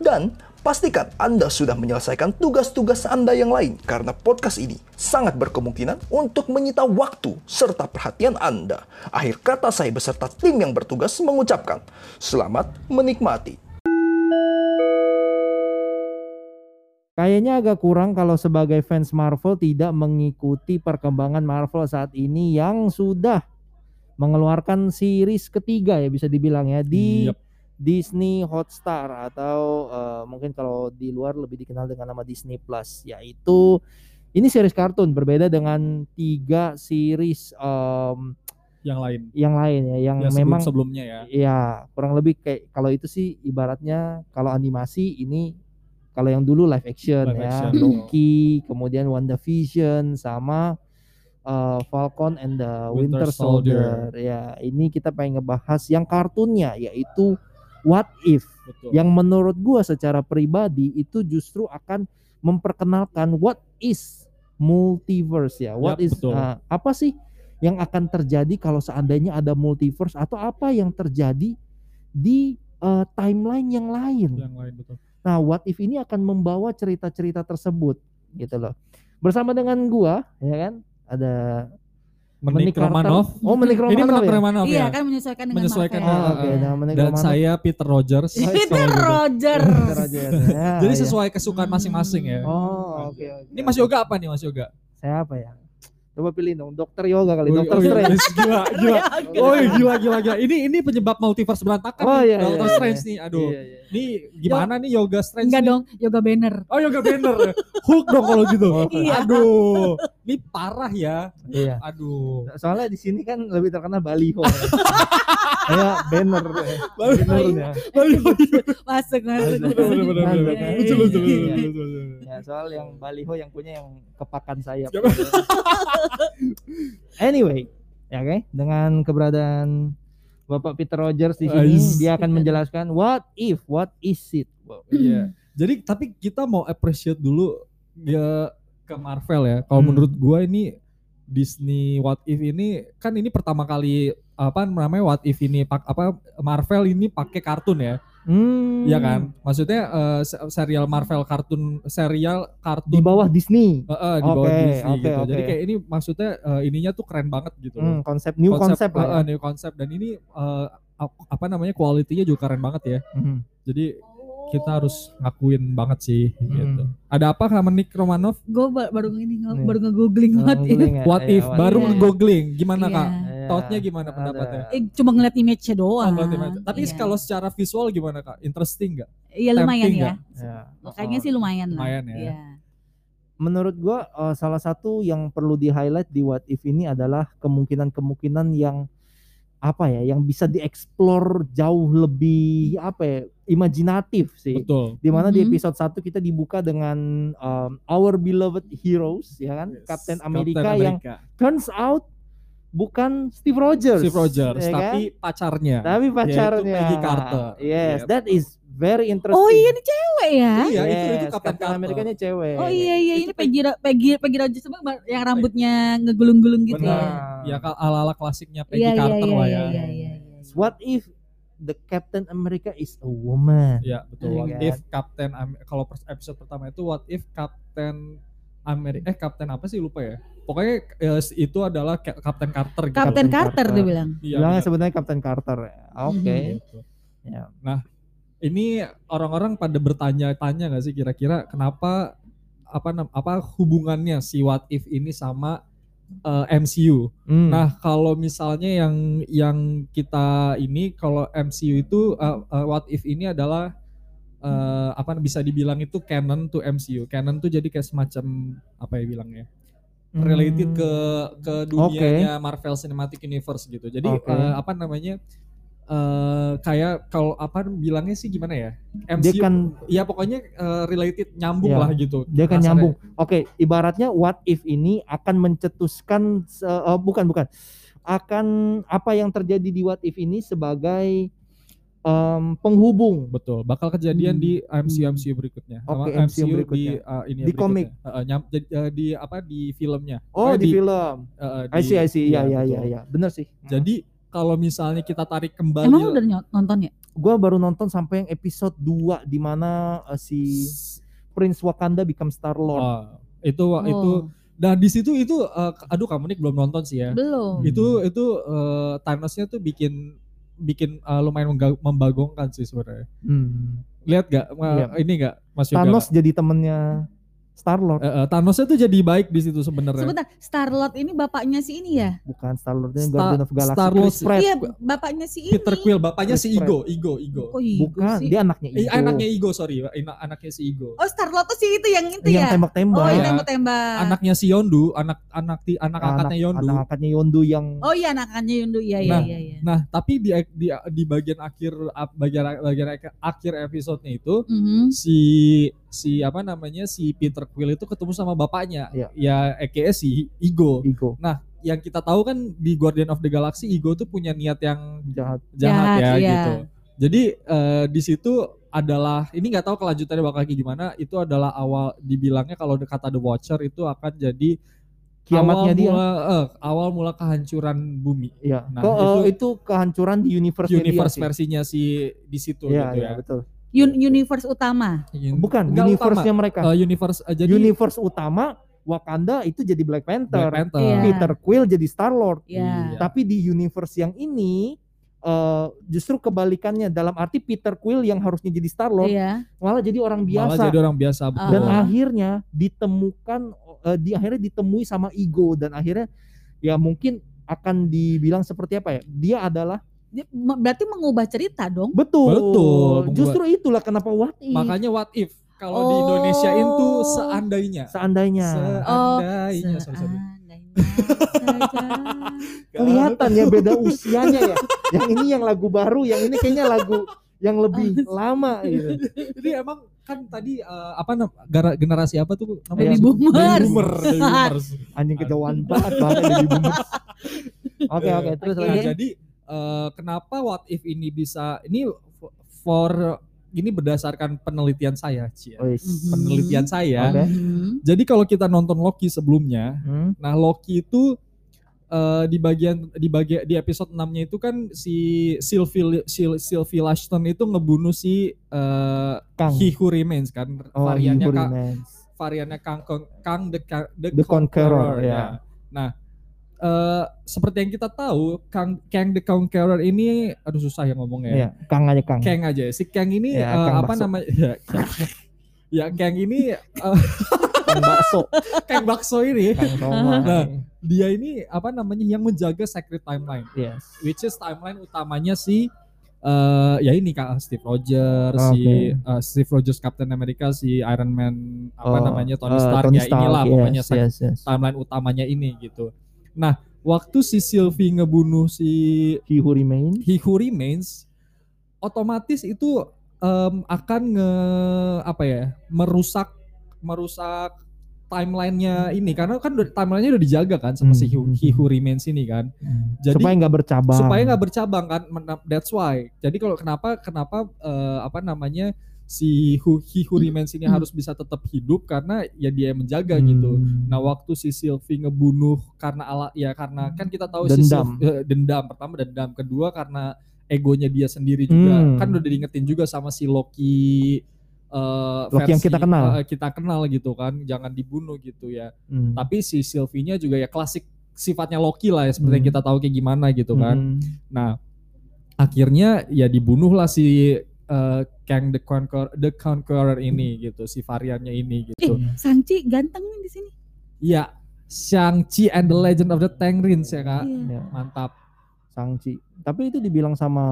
dan Pastikan Anda sudah menyelesaikan tugas-tugas Anda yang lain karena podcast ini sangat berkemungkinan untuk menyita waktu serta perhatian Anda. Akhir kata saya beserta tim yang bertugas mengucapkan selamat menikmati. Kayaknya agak kurang kalau sebagai fans Marvel tidak mengikuti perkembangan Marvel saat ini yang sudah mengeluarkan series ketiga ya bisa dibilang ya di Yep. Disney Hotstar atau eh, mungkin kalau di luar lebih dikenal dengan nama Disney Plus yaitu ini series kartun berbeda dengan tiga series em, yang lain. yang lain ya yang ya sebelum memang sebelumnya ya. ya kurang lebih kayak kalau itu sih ibaratnya kalau animasi ini kalau yang dulu live action Live ya action, Loki kemudian WandaVision sama uh, Falcon and the Winter, Winter Soldier. ya ini kita pengen ngebahas yang kartunnya yaitu What If? Betul. Yang menurut gua secara pribadi itu justru akan memperkenalkan what is multiverse ya. What Yap, is betul. uh, apa sih yang akan terjadi kalau seandainya ada multiverse atau apa yang terjadi di uh, timeline yang lain? Yang lain betul. Nah what if ini akan membawa cerita-cerita tersebut gitu loh. Bersama dengan gua ya kan ada Menik. Romanov oh Menik ini Romanov Menik ya? Romanov Iya ya kan menyesuaikan dengan Menyesuaikan, Marvel. Oh, oke Ah, nah Menik dan Romanov. saya Peter Rogers Oh, Peter. Roger. Peter Roger. Ya, jadi ya. sesuai kesukaan masing-masing ya Oh, oke oke. ini Mas Yoga apa nih Mas Yoga Saya apa ya? Coba pilih dong, dokter yoga kali, Oh, dokter oh, iya, Strange. yes, gila gila oh iya, gila gila gila ini ini penyebab multiverse berantakan Oh, iya, Doctor iya, Strange iya. nih aduh Iya, iya. ini gimana nih Yoga Strange Enggak nih? dong, yoga banner. oh Yoga Banner Hulk dong kalau gitu Iya. aduh ini parah ya Iya. aduh Soalnya di sini kan lebih terkenal baliho. ya. Kayak banner. ya. Baliho. Masuk, masuk. Masuk, bener bener masuk. bener Iya, lucu iya, iya. lucu, lucu. Ya, soal yang baliho yang punya yang kepakan sayap. Anyway, ya oke, dengan keberadaan Bapak Peter Rogers di sini, Ais. dia akan menjelaskan what if, what is it. Wow. Iya. Jadi tapi kita mau appreciate dulu ya ke Marvel ya. Kalau Hmm. menurut gua ini Disney What If ini kan ini pertama kali apa namanya What If ini pak apa Marvel ini pakai kartun ya. Hmm. Iya kan? Maksudnya eh, se- serial Marvel kartun serial kartun Di bawah Disney. Eh, eh, di bawah Oke, Disney oke, gitu. Jadi oke. kayak ini maksudnya eh, ininya tuh keren banget gitu loh. Hmm, konsep new konsep, eh, lah. ya. eh, new konsep dan ini eh, ap- apa namanya kualitinya juga keren banget ya. Hmm. Jadi kita harus ngakuin banget sih Hmm. gitu. Ada apa sama Nick Romanov? Gue baru ini baru nge-googling what if. googling ya? What Iya, if what baru if. nge-googling gimana Iya. Kak? Iya. Thought-nya gimana Ada. pendapatnya? Eh, cuma ngeliat image-nya Oh, doang. berarti macam- Tapi Iya. kalau secara visual gimana Kak? Interesting nggak? Iya lumayan tempting ya. Ya. Kayaknya sih lumayan lah. Lumayan ya. Iya. menurut gua eh, salah satu yang perlu di highlight di what if ini adalah kemungkinan-kemungkinan yang apa ya yang bisa dieksplor jauh lebih apa ya imajinatif sih Betul. di mana di Mhm. episode 1 kita dibuka dengan um, our beloved heroes ya kan Yes. Captain Captain America yang America. turns out bukan Steve Rogers Steve Rogers, ya kan? tapi pacarnya. tapi pacarnya Peggy Carter. yes Yep. that is very interesting Oh iya ini cewek ya. Iya, itu Yes, itu Captain Captain Carter. Amerikanya cewek Oh iya iya Itu ini Peggy Peggy Peggy Rogers yang rambutnya ngegulung-gulung gitu Benar. ya. Ya kal- ala-ala klasiknya Peggy Iya iya Carter iya lah iya ya. iya iya. what if the Captain America is a woman Ya betul. Iya What kan? if Captain kalau episode pertama itu what if Captain Amerika eh Captain apa sih lupa ya. Pokoknya eh, itu adalah Ca- Captain Carter gitu. Captain Captain Carter Carter. dia bilang. Iya, bilangnya benar. sebenarnya Captain Carter oke Gitu. Ya. Nah, ini orang-orang pada bertanya-tanya nggak sih kira-kira kenapa apa apa hubungannya si What If ini sama eh, MCU? Hmm. Nah, kalau misalnya yang yang kita ini kalau MCU itu eh, eh, What If ini adalah eh, apa bisa dibilang itu canon to MCU. Canon tuh jadi kayak semacam apa ya bilangnya? Hmm. related ke ke dunianya Marvel Cinematic Universe gitu. Jadi Oke. eh, apa namanya? eh kayak kalau apa bilangnya sih gimana ya? Dia kan ya pokoknya eh, related nyambung Ya, lah gitu. dia kan nyambung. Oke, ibaratnya what if ini akan mencetuskan eh, bukan bukan akan apa yang terjadi di what if ini sebagai em, penghubung Betul, bakal kejadian Hmm. di MCU MCU berikutnya. Oke, Sama MCU di berikutnya. eh, ini ya, Di komik. Eh, nyam- jadi, eh, di apa di filmnya. Oh Eh, di, film. eh, eh, I see I see. iya, Ya ya ya ya. Bener sih. Jadi kalau misalnya kita tarik kembali Emang udah nonton ya? gua baru nonton sampai yang episode 2 di mana eh, si Prince Wakanda become Star Lord. Oh, itu itu Oh, dan di situ itu eh, aduh kamu nih belum nonton sih ya. belum. Itu itu eh, Thanos-nya tuh bikin bikin eh, lumayan membagongkan sih sebenarnya. Hmm. Lihat gak Lihat. ini gak Mas Yoga? Thanos jadi temennya Star Lord. Eh, eh, Thanosnya tuh jadi baik di situ sebenarnya. Sebentar, Star Lord ini bapaknya si ini ya? Bukan Star Lord ini Star- Guardian of Galaxy. Star-Lord Chris Pratt. Iya, bapaknya si ini. Peter Quill bapaknya si Chris Igo, Igo, Igo. Kok Igo Bukan, sih? dia anaknya Eh, Igo. anaknya Igo, sorry, anaknya si Igo. Oh, Star Lord tuh si itu yang itu yang ya? tembak-tembak. Oh, Iya. yang tembak-tembak. Anaknya si Yondu, anak anak ti- anak angkatnya Yondu. Anak angkatnya Yondu yang Oh iya, anak-anaknya Yundu. Iya, iya, Nah, iya, iya. Nah, tapi di di di bagian akhir bagian bagian akhir episodenya itu Mhm. si si apa namanya si Peter Quill itu ketemu sama bapaknya Iya. ya aka si Igo Igo yang kita tahu kan di Guardian of the Galaxy Igo tuh punya niat yang jahat. jahat, Jahat, ya iya. gitu jadi eh, di situ adalah ini nggak tahu kelanjutannya bakal kayak gimana itu adalah awal dibilangnya kalau kata The Watcher itu akan jadi Kiamatnya awal dia. mula, eh, awal mula kehancuran bumi Iya. Nah, eh, itu- itu, kehancuran di universe universe dia sih. versinya si di situ Iya, gitu iya, ya betul. Un- universe utama. Bukan universe-nya mereka. Eh, universe eh, jadi universe utama Wakanda itu jadi Black Panther. Black Panther. Iya. Peter Quill jadi Star Lord. Ya. Tapi di universe yang ini eh, justru kebalikannya dalam arti Peter Quill yang harusnya jadi Star Lord Iya. malah jadi orang Malah biasa. jadi orang biasa betul. dan Ah. akhirnya ditemukan eh, di akhirnya ditemui sama Ego dan akhirnya ya mungkin akan dibilang seperti apa ya? Dia adalah Berarti mengubah cerita dong. betul. Betul, Justru itulah kenapa what if Makanya what if kalau di Oh. Indonesia itu seandainya. seandainya Seandainya. sorry, sorry. Seandainya kelihatan ya beda usianya ya. Yang ini yang lagu baru, yang ini kayaknya lagu yang lebih lama gitu. Jadi emang kan tadi eh, apa generasi apa tuh Baby namanya? boomers. Baby boomer, baby boomers. Anjing kejauhan banget banget jadi boomers. Oke oke terus. Nah, lagi. jadi eh, kenapa what if ini bisa ini for ini berdasarkan penelitian saya, Cia. Wis. Mhm. Penelitian saya. Oke. Mhm. Jadi kalau kita nonton Loki sebelumnya, Hmm, Nah Loki itu eh, di bagian di bagian di episode 6-nya itu kan si Sylvie Syl- Sylvie Lashton itu ngebunuh si eh, Kang. He Who Remains kan Oh, variannya Kang, variannya Kang Kang, Kang the, Kang- the, The Conqueror, ya. ya. Nah eh, seperti yang kita tahu Kang Kang the Conqueror ini aduh susah ya ngomongnya. Iya, Kang aja Kang. Kang aja si Kang ini Ya, eh, Kang apa bakso. namanya ya, ya Kang ini eh, Kang bakso. Kang bakso ini Kang. Nah. dia ini apa namanya yang menjaga sacred timeline. Yes. which is timeline utamanya si eh ya ini kak Steve Rogers si Oke. eh, Steve Rogers Captain America si Iron Man apa Oh, namanya Tony Stark Tony ya inilah Stark, pokoknya yes, sec- yes, yes. timeline utamanya ini gitu. Nah waktu si Sylvie ngebunuh si He Who Remains. He Who Remains otomatis itu em, akan nge apa ya merusak merusak timelinenya ini karena kan timelinenya udah dijaga kan sama si He, Hmm. He Who Remains ini kan Jadi- supaya nggak bercabang. supaya nggak bercabang kan that's why jadi kalau kenapa kenapa eh, apa namanya si who, he who remains ini Hmm. harus bisa tetap hidup karena ya dia yang menjaga Hmm. gitu nah waktu si Sylvie ngebunuh karena ala ya karena kan kita tahu si Dendam. Sylvie- eh, dendam pertama dendam kedua karena egonya dia sendiri juga Hmm. kan udah diingetin juga sama si Loki Loki yang kita kenal. eh, kita kenal gitu kan jangan dibunuh gitu ya Hmm. tapi si Sylvie-nya juga ya klasik sifatnya Loki lah ya seperti yang Hmm. kita tahu kayak gimana gitu kan. Hmm. Nah, akhirnya ya dibunuhlah si eh, Kang the Conqueror, the Conqueror ini gitu, si variannya ini gitu. Eh, Sangci ganteng nih di sini. Iya, Shang-Chi and the Legend of the Ten Rings ya kak. Iya. Ya, Mantap. Sangchi. Tapi itu dibilang sama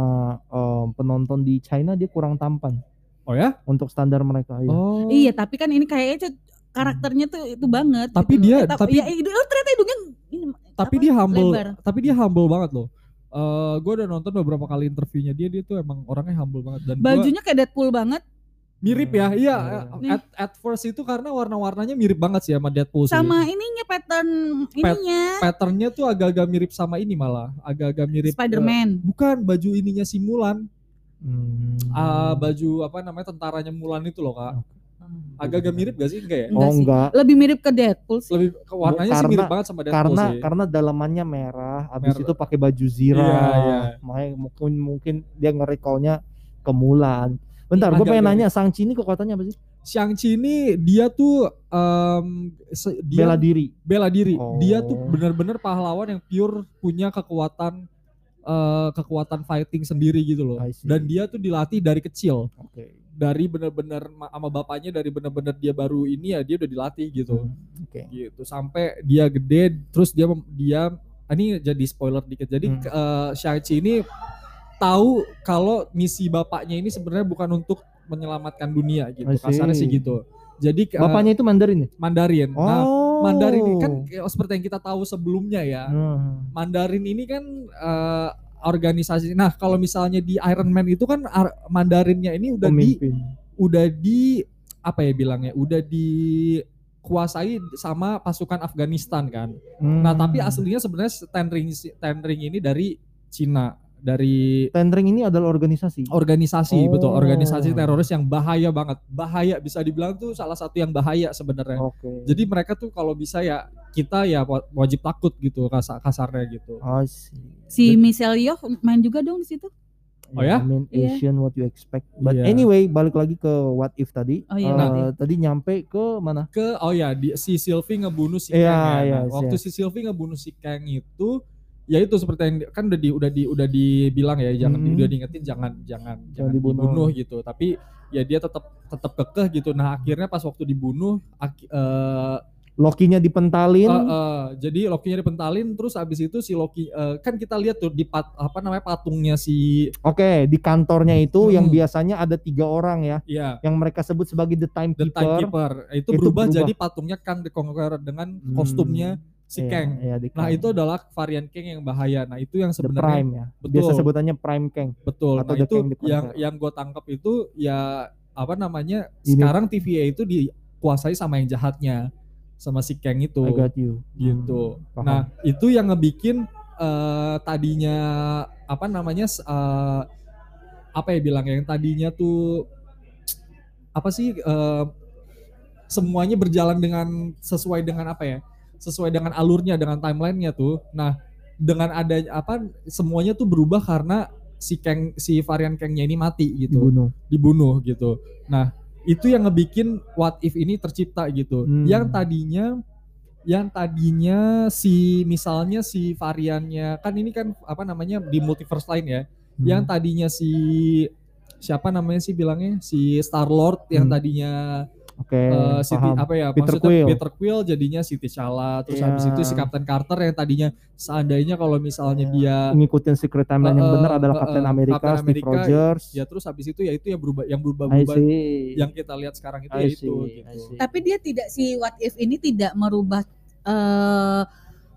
eh, penonton di China dia kurang tampan Oh ya? untuk standar mereka. Iya. Oh. Iya, tapi kan ini kayaknya karakternya tuh itu banget. Tapi gitu dia- Eh, ta- tapi- ya, itu- oh, ternyata hidungnya ini Tapi apa, dia humble, lebar. tapi dia humble banget loh. Eh gue udah nonton beberapa kali interviewnya dia dia tuh emang orangnya humble banget dan gua- Bajunya kayak Deadpool banget. mirip ya iya iya. at, at first itu karena warna-warnanya mirip banget sih sama Deadpool sih Sama ininya pattern ininya. patternnya tuh agak-agak mirip sama ini malah agak-agak mirip eh, Spider-Man. bukan baju ininya si Mulan Hmm. Ah, baju apa namanya tentaranya Mulan itu loh kak agak-agak mirip gak sih enggak ya Enggak Oh sih. enggak, Lebih mirip ke Deadpool sih. lebih ke warnanya sih Karena- mirip banget sama Deadpool karena sih karena dalamannya merah, habis Merah. itu pakai baju zira. Iya, iya. Makanya mungkin mungkin dia nge-recall-nya ke Mulan. Bentar, gue pengen agak nanya Shang-Chi ini kekuatannya apa sih? Shang-Chi ini dia tuh em, se- dia Bela diri. bela diri. Dia tuh Oh. benar-benar pahlawan yang pure punya kekuatan eh, kekuatan fighting sendiri gitu loh. Dan dia tuh dilatih dari kecil. Oke. Dari benar-benar ma- sama bapaknya dari benar-benar dia baru ini ya dia udah dilatih gitu. Hmm, Oke. Gitu sampai dia gede terus dia dia ah, ini jadi spoiler dikit. Jadi Hmm. eh, Shang-Chi ini tahu kalau misi bapaknya ini sebenarnya bukan untuk menyelamatkan dunia gitu. Kasarnya sih gitu. Jadi eh, Bapaknya itu Mandarin ya? Mandarin. Nah, Oh. Mandarin ini kan kayak seperti yang kita tahu sebelumnya ya. Hmm. Mandarin ini kan eh, organisasi. Nah, kalau misalnya di Iron Man itu kan ar- Mandarinnya ini udah di Pemimpin. udah di apa ya bilangnya? Udah dikuasai sama pasukan Afghanistan kan. Hmm. Nah, tapi aslinya sebenarnya Ten Ring Ten Ring ini dari Cina, dari Ten Ring ini adalah organisasi. organisasi Oh. betul, organisasi teroris yang bahaya banget. Bahaya bisa dibilang tuh salah satu yang bahaya sebenarnya. Oke. Jadi mereka tuh kalau bisa ya kita ya wa- wajib takut gitu kasar kasarnya gitu. See. Si Michelle Yeoh main juga dong di situ. Oh ya? I mean Iya. Asian what you expect. But Iya. anyway, balik lagi ke what if tadi. Oh iya, what if. tadi nyampe ke mana? Ke oh ya di, si Sylvie ngebunuh si Iya, Kang ya. iya, Nah, waktu iya. si Sylvie ngebunuh si Kang itu ya itu seperti yang kan udah di udah di udah dibilang ya jangan Hmm. udah diingetin jangan jangan jangan dibunuh. dibunuh. gitu. Tapi ya dia tetap tetap kekeh gitu. Nah, akhirnya pas waktu dibunuh aki- eh, Lokinya dipentalin. Eh, eh, jadi Loki-nya dipentalin terus abis itu si Loki eh, kan kita lihat tuh di pat, apa namanya patungnya si Oke, di kantornya itu yang Hmm. biasanya ada tiga orang ya, ya yang mereka sebut sebagai the The timekeeper. Timekeeper itu, Itu berubah, berubah. jadi patungnya Kang the Conqueror dengan Hmm. kostumnya si Iya, Kang. di Nah Kang. itu adalah varian Kang yang bahaya. Nah itu yang the sebenarnya prime ya. Betul. Biasa sebutannya prime Kang. betul. atau Nah itu yang yang gue tangkap itu ya apa namanya Ini- sekarang TVA itu dikuasai sama yang jahatnya sama si Kang itu I got you. gitu. Hmm, paham. Nah, itu yang ngebikin eh, tadinya apa namanya eh, apa ya bilang yang tadinya tuh apa sih eh, semuanya berjalan dengan sesuai dengan apa ya? Sesuai dengan alurnya dengan timelinenya tuh. Nah, dengan adanya apa semuanya tuh berubah karena si Kang si varian Kangnya ini mati gitu dibunuh. dibunuh gitu. Nah, itu yang ngebikin what if ini tercipta gitu. Hmm. Yang tadinya yang tadinya si misalnya si variannya kan ini kan apa namanya di multiverse lain ya. Hmm. Yang tadinya si siapa namanya sih bilangnya si Star Lord yang Hmm. tadinya Oke, eh, paham. apa ya Peter maksudnya Quill. Peter Quill jadinya si T'Challa terus Iya. habis itu si Captain Carter yang tadinya seandainya kalau misalnya Iya. dia ngikutin secret timeline yang Eh, benar adalah eh, Captain America, Captain Steve America, Rogers. ya terus habis itu ya itu yang berubah yang see. yang kita lihat sekarang itu I ya see, itu I gitu. Tapi dia tidak si What If ini tidak merubah eh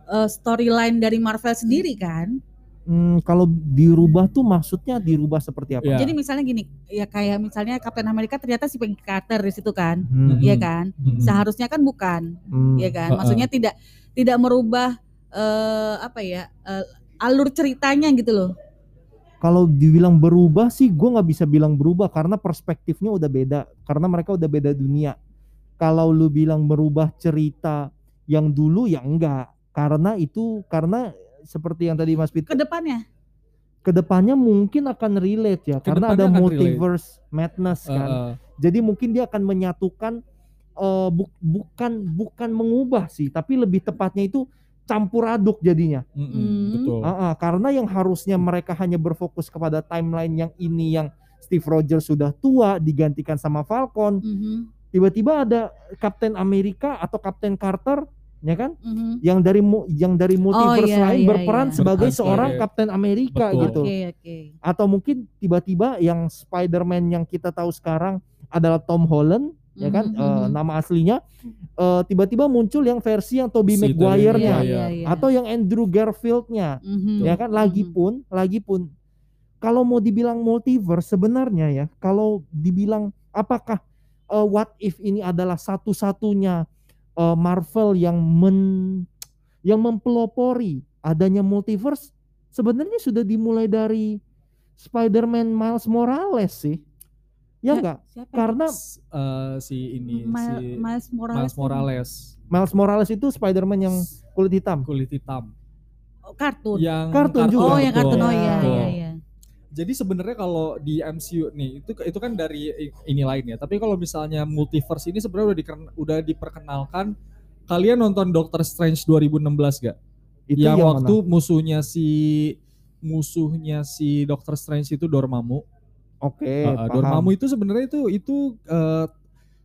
eh, storyline dari Marvel sendiri kan? Hmm, kalau dirubah tuh maksudnya dirubah seperti apa? Iya. Jadi misalnya gini, ya kayak misalnya Captain America ternyata si Peggy Carter di situ kan, Hmm. Iya kan? Mhm. Seharusnya kan bukan, hmm. ya kan? Maksudnya tidak tidak merubah eh apa ya eh, alur ceritanya gitu loh. Kalau dibilang berubah sih, gue nggak bisa bilang berubah karena perspektifnya udah beda. Karena mereka udah beda dunia. Kalau lu bilang merubah cerita yang dulu ya enggak. Karena itu karena seperti yang tadi Mas Peter. Ke depannya, ke depannya mungkin akan relate ya karena ada multiverse madness kan. Heeh. jadi mungkin dia akan menyatukan eh, bu- bukan bukan mengubah sih tapi lebih tepatnya itu campur aduk jadinya. Mm-mm, Hmm. betul. Ah, ah, karena yang harusnya mereka hanya berfokus kepada timeline yang ini yang Steve Rogers sudah tua digantikan sama Falcon. Mhm, tiba-tiba ada Captain America atau Captain Carter ya kan mhm. yang dari mu- yang dari multiverse iya, lain iya, berperan iya. sebagai seorang Captain America Betul. gitu Oke oke. atau mungkin tiba-tiba yang Spider-Man yang kita tahu sekarang adalah Tom Holland ya kan Mhm, Eh, mhm. nama aslinya eh, tiba-tiba muncul yang versi yang Tobey Si Maguire-nya Maguire. Iya, iya. atau yang Andrew Garfield-nya Mhm. ya kan lagi Mhm. pun lagi pun kalau mau dibilang multiverse sebenarnya ya kalau dibilang apakah eh, what if ini adalah satu-satunya eh, Marvel yang men yang mempelopori adanya multiverse sebenarnya sudah dimulai dari Spider-Man Miles Morales sih ya Ya, enggak Siapa? karena eh, si ini Mil- si Miles Morales. Miles Morales Miles Morales itu Spider-Man yang kulit hitam kulit hitam Oh, kartun. yang Kartun juga. oh, yang kartun. Oh iya, iya, iya. Jadi sebenarnya kalau di MCU nih itu itu kan dari ini lain ya. Tapi kalau misalnya multiverse ini sebenarnya udah udah diperkenalkan. Kalian nonton Doctor Strange 2016 gak? itu yang, yang waktu mana? musuhnya si musuhnya si Doctor Strange itu Dormammu. oke Uh, paham. Dormammu itu sebenarnya itu itu uh,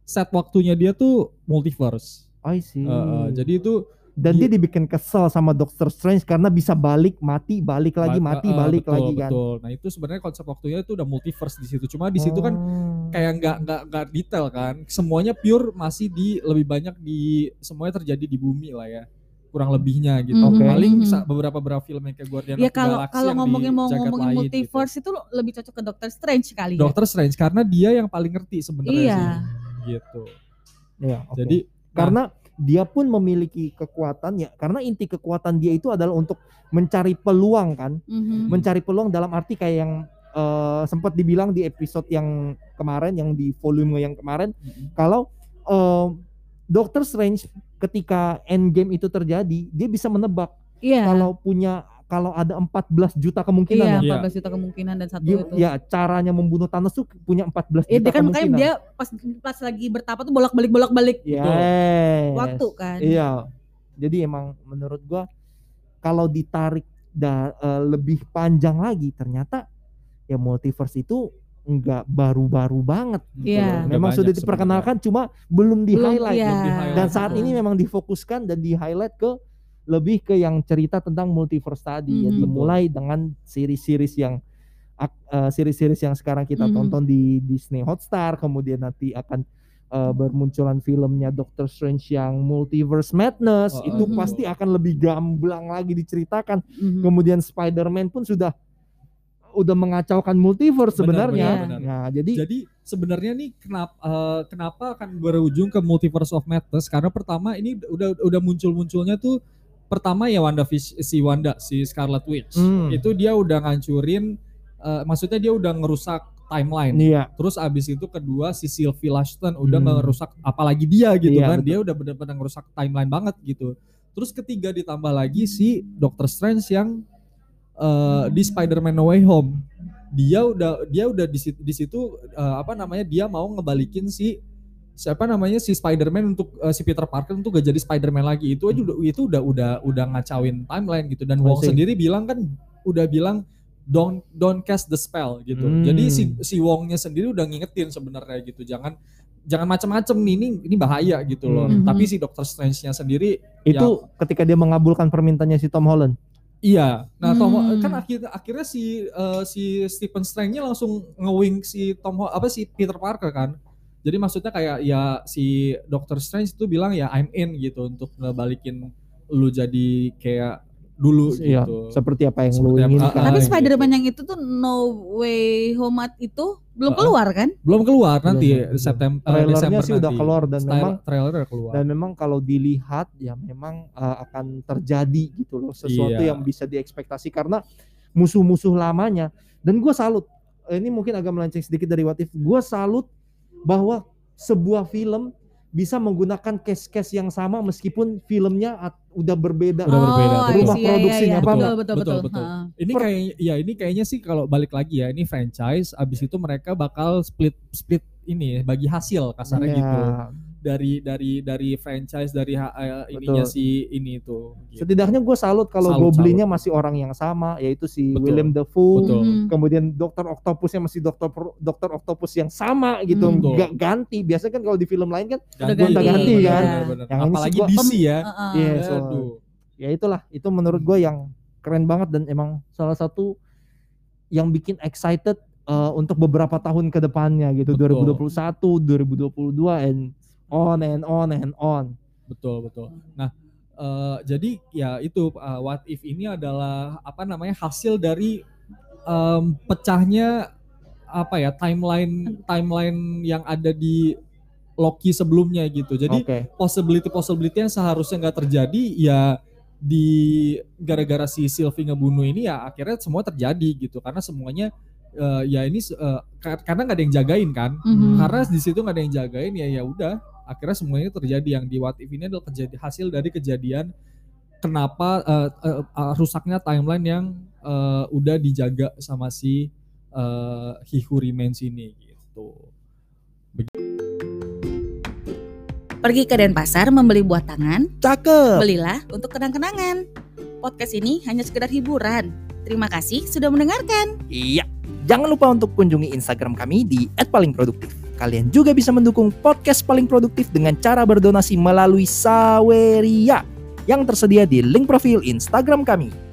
set waktunya dia tuh multiverse. I see. Uh, uh, jadi itu dan dia dibikin kesel sama Doctor Strange karena bisa balik mati balik lagi ba- mati uh, uh, balik betul, lagi kan Betul. Nah itu sebenarnya konsep waktunya itu udah multiverse di situ. Cuma di situ kan Oh. kayak nggak nggak nggak detail kan semuanya pure masih di lebih banyak di semuanya terjadi di bumi lah ya kurang lebihnya gitu Oke. paling Mhm. sa- beberapa beberapa film yang kayak Guardian Ya of the kalau Galaxy kalau ngomongin mau ngomongin lain multiverse itu lo lebih cocok ke Doctor Strange kali gitu. ya. Doctor Strange karena dia yang paling ngerti sebenarnya Iya. sih gitu Iya, oke. jadi karena dia pun memiliki kekuatan ya karena inti kekuatan dia itu adalah untuk mencari peluang kan Mhm. mencari peluang dalam arti kayak yang eh, sempat dibilang di episode yang kemarin yang di volume yang kemarin Mhm. kalau eh, Doctor Strange ketika Endgame itu terjadi dia bisa menebak Iya. kalau punya kalau ada 14 juta kemungkinan Iya, ya. Iya. 14 juta kemungkinan dan satu Dia, itu. ya caranya membunuh Thanos tuh punya 14 Iya, juta dia kan makanya dia pas pas lagi bertapa tuh bolak-balik bolak-balik Yes. waktu kan. Iya. Jadi emang menurut gua kalau ditarik da, eh, lebih panjang lagi ternyata ya multiverse itu enggak baru-baru banget. Iya. Udah Memang banyak sudah diperkenalkan cuma belum di Belum, highlight. iya. Belum di-highlight. Dan saat ini memang difokuskan dan di highlight ke lebih ke yang cerita tentang multiverse tadi ya Mhm. dimulai dengan series-series yang eh, series-series yang sekarang kita Mhm. tonton di Disney Hotstar kemudian nanti akan eh, bermunculan filmnya Doctor Strange yang Multiverse Madness Oh, itu mhm. pasti akan lebih gamblang lagi diceritakan Mhm. kemudian Spider-Man pun sudah udah mengacaukan multiverse Benar, sebenarnya benar, benar. nah jadi Jadi sebenarnya nih kenapa eh, kenapa akan berujung ke multiverse of madness? Karena pertama ini udah udah muncul-munculnya tuh pertama ya Wanda si Wanda si Scarlet Witch. Hmm. Itu dia udah ngancurin eh, maksudnya dia udah ngerusak timeline. iya Terus abis itu kedua si Sylvie Lashton udah Hmm. ngerusak apalagi dia gitu Iya, kan. betul. Dia udah benar-benar ngerusak timeline banget gitu. Terus ketiga ditambah lagi si Doctor Strange yang eh, di Spider-Man No Way Home. Dia udah dia udah di situ, di situ eh, apa namanya dia mau ngebalikin si siapa namanya si Spider-Man untuk eh, si Peter Parker untuk gak jadi Spider-Man lagi. Itu aja udah itu udah udah udah ngacauin timeline gitu dan Wong sendiri bilang kan udah bilang don't don't cast the spell gitu. Hmm. Jadi si si Wongnya sendiri udah ngingetin sebenarnya gitu. Jangan jangan macam-macam nih ini ini bahaya gitu loh. Hmm. Tapi si Doctor Strange-nya sendiri itu ketika dia mengabulkan permintaannya si Tom Holland iya. Nah, Tom Hmm. kan akhirnya akhirnya si eh, si Stephen Strange-nya langsung ngewing si Tom apa si Peter Parker kan. Jadi maksudnya kayak ya si Doctor Strange itu bilang ya I'm in gitu untuk ngebalikin lu jadi kayak dulu Iya, gitu. seperti apa yang lu Seperti apa- inginkan. Ah, Tapi gitu. Spider-Man yang itu tuh No Way Home itu belum Ah, keluar kan? Belum keluar nanti Belum. September Trailernya Desember sih udah nanti. keluar dan Style- memang trailer udah keluar. dan memang kalau dilihat ya memang uh, akan terjadi gitu loh sesuatu Iya. yang bisa diekspektasi karena musuh-musuh lamanya dan gue salut eh, ini mungkin agak melenceng sedikit dari what if gue salut bahwa sebuah film bisa menggunakan case-case yang sama meskipun filmnya udah berbeda. Udah berbeda. Oh, Rumah see, iya, produksinya iya, apa betul, betul, Betul, betul. Ha. Ini Per- kayak ya ini kayaknya sih kalau balik lagi ya ini franchise abis itu mereka bakal split split ini bagi hasil kasarnya Ya, gitu dari dari dari franchise dari eh, ininya Betul. si ini itu. Gitu. setidaknya gue salut kalau Salut, Goblinnya masih orang yang sama yaitu si Betul. William Dafoe Betul. Mhm. kemudian dokter Octopusnya masih dokter dokter Octopus yang sama gitu Hmm. Nggak ganti biasanya kan kalau di film lain kan Udah Ganti, ganti, kan. bener, bener. Yang ini Apalagi gua- DC ya. Iya, so- Aduh. ya itulah itu menurut gue yang keren banget dan emang salah satu yang bikin excited eh, untuk beberapa tahun ke depannya gitu Betul. 2021 2022 and on and on and on Betul betul. Nah eh, jadi ya itu eh, what if ini adalah apa namanya hasil dari em, pecahnya apa ya timeline timeline yang ada di Loki sebelumnya gitu. Jadi oke possibility possibility yang seharusnya nggak terjadi ya di gara-gara si Sylvie ngebunuh ini ya akhirnya semua terjadi gitu karena semuanya eh, ya ini kar- karena nggak ada yang jagain kan Mhm. karena di situ nggak ada yang jagain ya ya udah akhirnya semuanya terjadi yang di what if ini adalah kejadi hasil dari kejadian kenapa eh, eh, rusaknya timeline yang eh, udah dijaga sama si eh, He Who Remains ini gitu. Pergi ke Denpasar membeli buah tangan, cakep belilah untuk kenang-kenangan. Podcast ini hanya sekedar hiburan. Terima kasih sudah mendengarkan. Iya. Jangan lupa untuk kunjungi Instagram kami di @palingproduktif. Kalian juga bisa mendukung podcast paling produktif dengan cara berdonasi melalui Saweria yang tersedia di link profil Instagram kami.